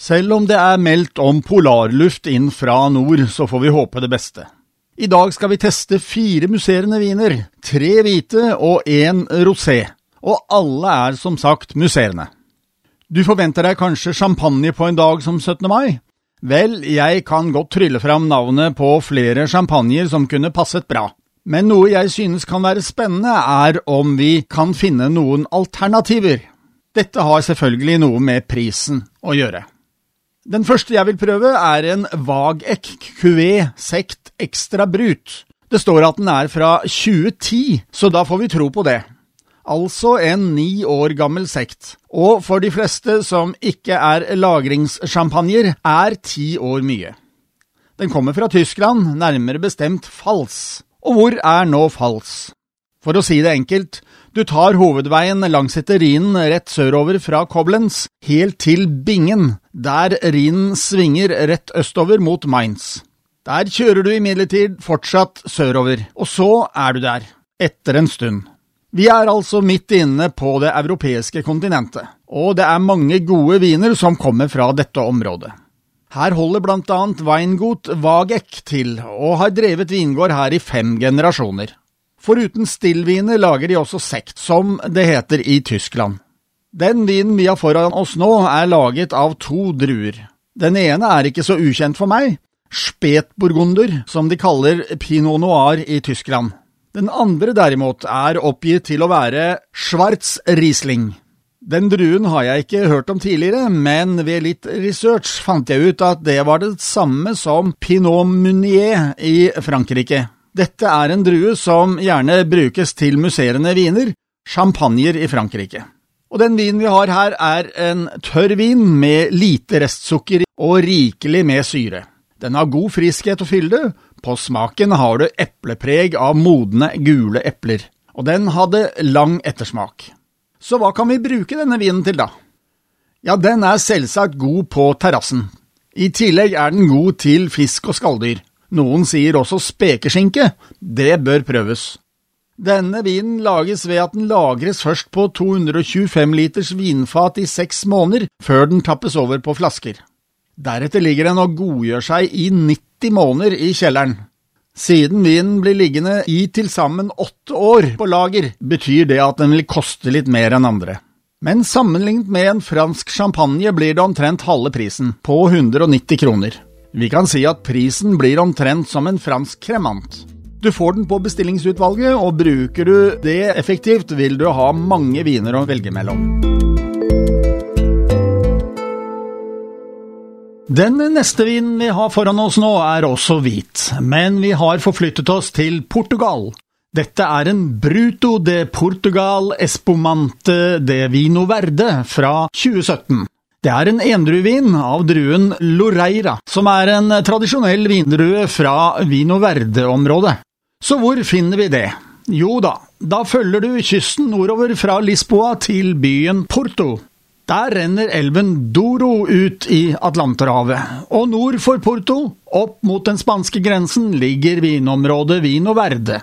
Selv om det er meldt om polarluft inn fra nord, så får vi håpe det beste. I dag skal vi teste fire musserende viner, tre hvite og én rosé, og alle er som sagt musserende. Du forventer deg kanskje champagne på en dag som 17. mai? Vel, jeg kan godt trylle fram navnet på flere champagner som kunne passet bra. Men noe jeg synes kan være spennende, er om vi kan finne noen alternativer. Dette har selvfølgelig noe med prisen å gjøre. Den første jeg vil prøve, er en Vagek QV Sekt Extra Brut. Det står at den er fra 2010, så da får vi tro på det. Altså en ni år gammel sekt, og for de fleste som ikke er lagringssjampanjer, er ti år mye. Den kommer fra Tyskland, nærmere bestemt Fals. Og hvor er nå Fals? For å si det enkelt, du tar hovedveien langs Etterinen rett sørover fra Koblenz, helt til Bingen, der Rhinen svinger rett østover mot Mainz. Der kjører du imidlertid fortsatt sørover, og så er du der, etter en stund. Vi er altså midt inne på det europeiske kontinentet, og det er mange gode viner som kommer fra dette området. Her holder blant annet Weingut Wagek til, og har drevet vingård her i fem generasjoner. Foruten stillviner lager de også sekt, som det heter i Tyskland. Den vinen vi har foran oss nå, er laget av to druer. Den ene er ikke så ukjent for meg, spetburgunder, som de kaller pinot noir i Tyskland. Den andre derimot er oppgitt til å være Schwarz Riesling. Den druen har jeg ikke hørt om tidligere, men ved litt research fant jeg ut at det var det samme som Pinot Munier i Frankrike. Dette er en drue som gjerne brukes til musserende viner, champagner i Frankrike. Og den vinen vi har her er en tørr vin med lite restsukker og rikelig med syre. Den har god friskhet og fylde, på smaken har du eplepreg av modne, gule epler, og den hadde lang ettersmak. Så hva kan vi bruke denne vinen til, da? Ja, den er selvsagt god på terrassen. I tillegg er den god til fisk og skalldyr. Noen sier også spekeskinke. Det bør prøves. Denne vinen lages ved at den lagres først på 225 liters vinfat i seks måneder, før den tappes over på flasker. Deretter ligger den og godgjør seg i 90 måneder i kjelleren. Siden vinen blir liggende i til sammen åtte år på lager, betyr det at den vil koste litt mer enn andre. Men sammenlignet med en fransk champagne blir det omtrent halve prisen, på 190 kroner. Vi kan si at prisen blir omtrent som en fransk kremant. Du får den på bestillingsutvalget, og bruker du det effektivt, vil du ha mange viner å velge mellom. Den neste vinen vi har foran oss nå, er også hvit, men vi har forflyttet oss til Portugal. Dette er en Bruto de Portugal Espumante de Vino Verde fra 2017. Det er en endruevin av druen Loreira, som er en tradisjonell vindrue fra Vino Verde-området. Så hvor finner vi det? Jo da, da følger du kysten nordover fra Lisboa til byen Porto. Der renner elven Doro ut i Atlanterhavet, og nord for Porto, opp mot den spanske grensen, ligger vinområdet Vino Verde.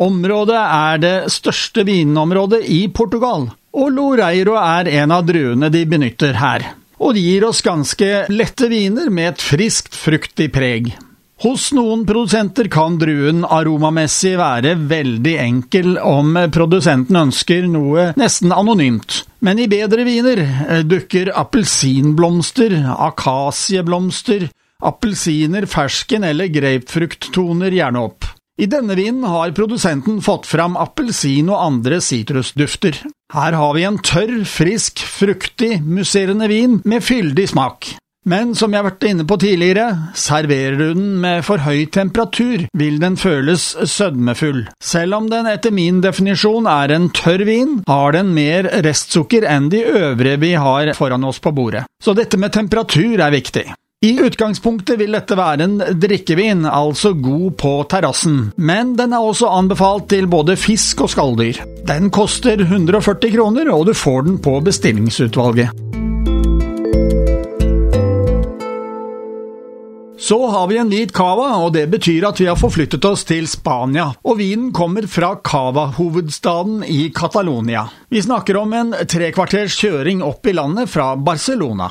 Området er det største vinområdet i Portugal, og Loreiro er en av druene de benytter her og de gir oss ganske lette viner med et friskt, fruktig preg. Hos noen produsenter kan druen aromamessig være veldig enkel om produsenten ønsker noe nesten anonymt, men i bedre viner eh, dukker appelsinblomster, akasieblomster, appelsiner, fersken eller grapefrukttoner gjerne opp. I denne vinen har produsenten fått fram appelsin og andre sitrusdufter. Her har vi en tørr, frisk, fruktig, musserende vin med fyldig smak. Men som jeg har vært inne på tidligere, serverer du den med for høy temperatur, vil den føles sødmefull. Selv om den etter min definisjon er en tørr vin, har den mer restsukker enn de øvrige vi har foran oss på bordet. Så dette med temperatur er viktig. I utgangspunktet vil dette være en drikkevin, altså god på terrassen, men den er også anbefalt til både fisk og skalldyr. Den koster 140 kroner, og du får den på bestillingsutvalget. Så har vi en hvit cava, og det betyr at vi har forflyttet oss til Spania. Og vinen kommer fra Cava-hovedstaden i Catalonia. Vi snakker om en trekvarters kjøring opp i landet fra Barcelona.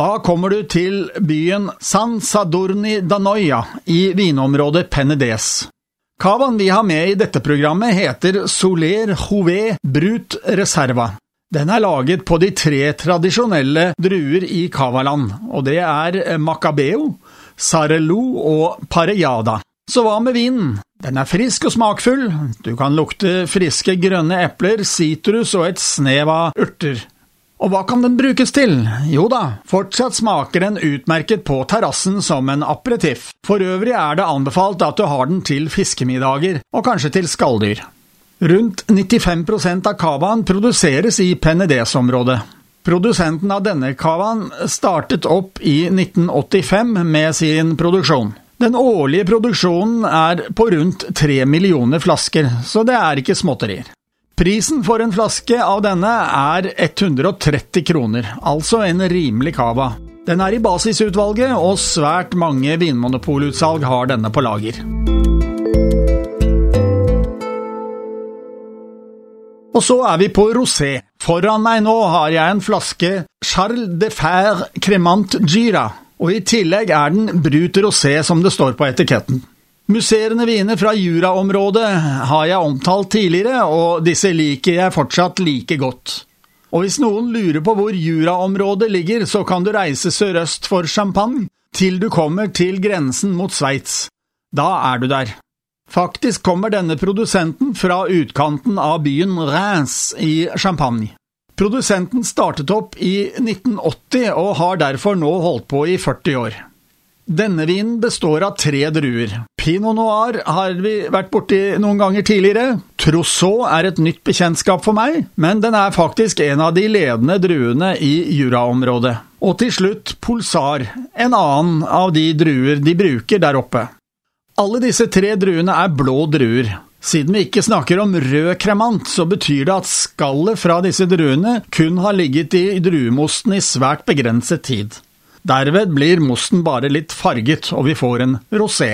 Da kommer du til byen San Sadurni Danoia i vinområdet Penedes. Cavaen vi har med i dette programmet heter Soler Jouvet Brut Reserva. Den er laget på de tre tradisjonelle druer i Cavaland, og det er Macabeo, Sarelou og Parejada. Så hva med vinen? Den er frisk og smakfull, du kan lukte friske grønne epler, sitrus og et snev av urter. Og hva kan den brukes til? Jo da, fortsatt smaker den utmerket på terrassen som en aperitiff. For øvrig er det anbefalt at du har den til fiskemiddager, og kanskje til skalldyr. Rundt 95% av cavaen produseres i Penedès-området. Produsenten av denne cavaen startet opp i 1985 med sin produksjon. Den årlige produksjonen er på rundt tre millioner flasker, så det er ikke småtterier. Prisen for en flaske av denne er 130 kroner, altså en rimelig cava. Den er i basisutvalget, og svært mange vinmonopolutsalg har denne på lager. Og så er vi på rosé. Foran meg nå har jeg en flaske Charles de Fer Cremant Gira, og i tillegg er den Brut rosé som det står på etiketten. Musserende viner fra Jura-området har jeg omtalt tidligere, og disse liker jeg fortsatt like godt. Og hvis noen lurer på hvor Jura-området ligger, så kan du reise sørøst for Champagne til du kommer til grensen mot Sveits. Da er du der. Faktisk kommer denne produsenten fra utkanten av byen Reims i Champagne. Produsenten startet opp i 1980 og har derfor nå holdt på i 40 år. Denne vinen består av tre druer. Pinot noir har vi vært borti noen ganger tidligere. Trousseau er et nytt bekjentskap for meg, men den er faktisk en av de ledende druene i Jura-området. Og til slutt Pulsar, en annen av de druer de bruker der oppe. Alle disse tre druene er blå druer. Siden vi ikke snakker om rød kremant, så betyr det at skallet fra disse druene kun har ligget i druemosten i svært begrenset tid. Derved blir mosten bare litt farget, og vi får en rosé.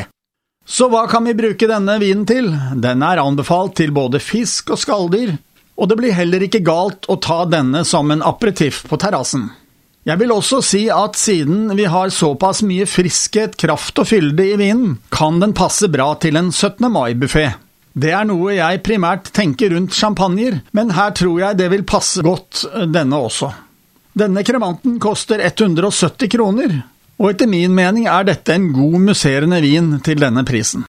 Så hva kan vi bruke denne vinen til? Den er anbefalt til både fisk og skalldyr, og det blir heller ikke galt å ta denne som en aperitiff på terrassen. Jeg vil også si at siden vi har såpass mye friskhet, kraft og fylde i vinen, kan den passe bra til en 17. mai-buffé. Det er noe jeg primært tenker rundt champagner, men her tror jeg det vil passe godt denne også. Denne kremanten koster 170 kroner, og etter min mening er dette en god musserende vin til denne prisen.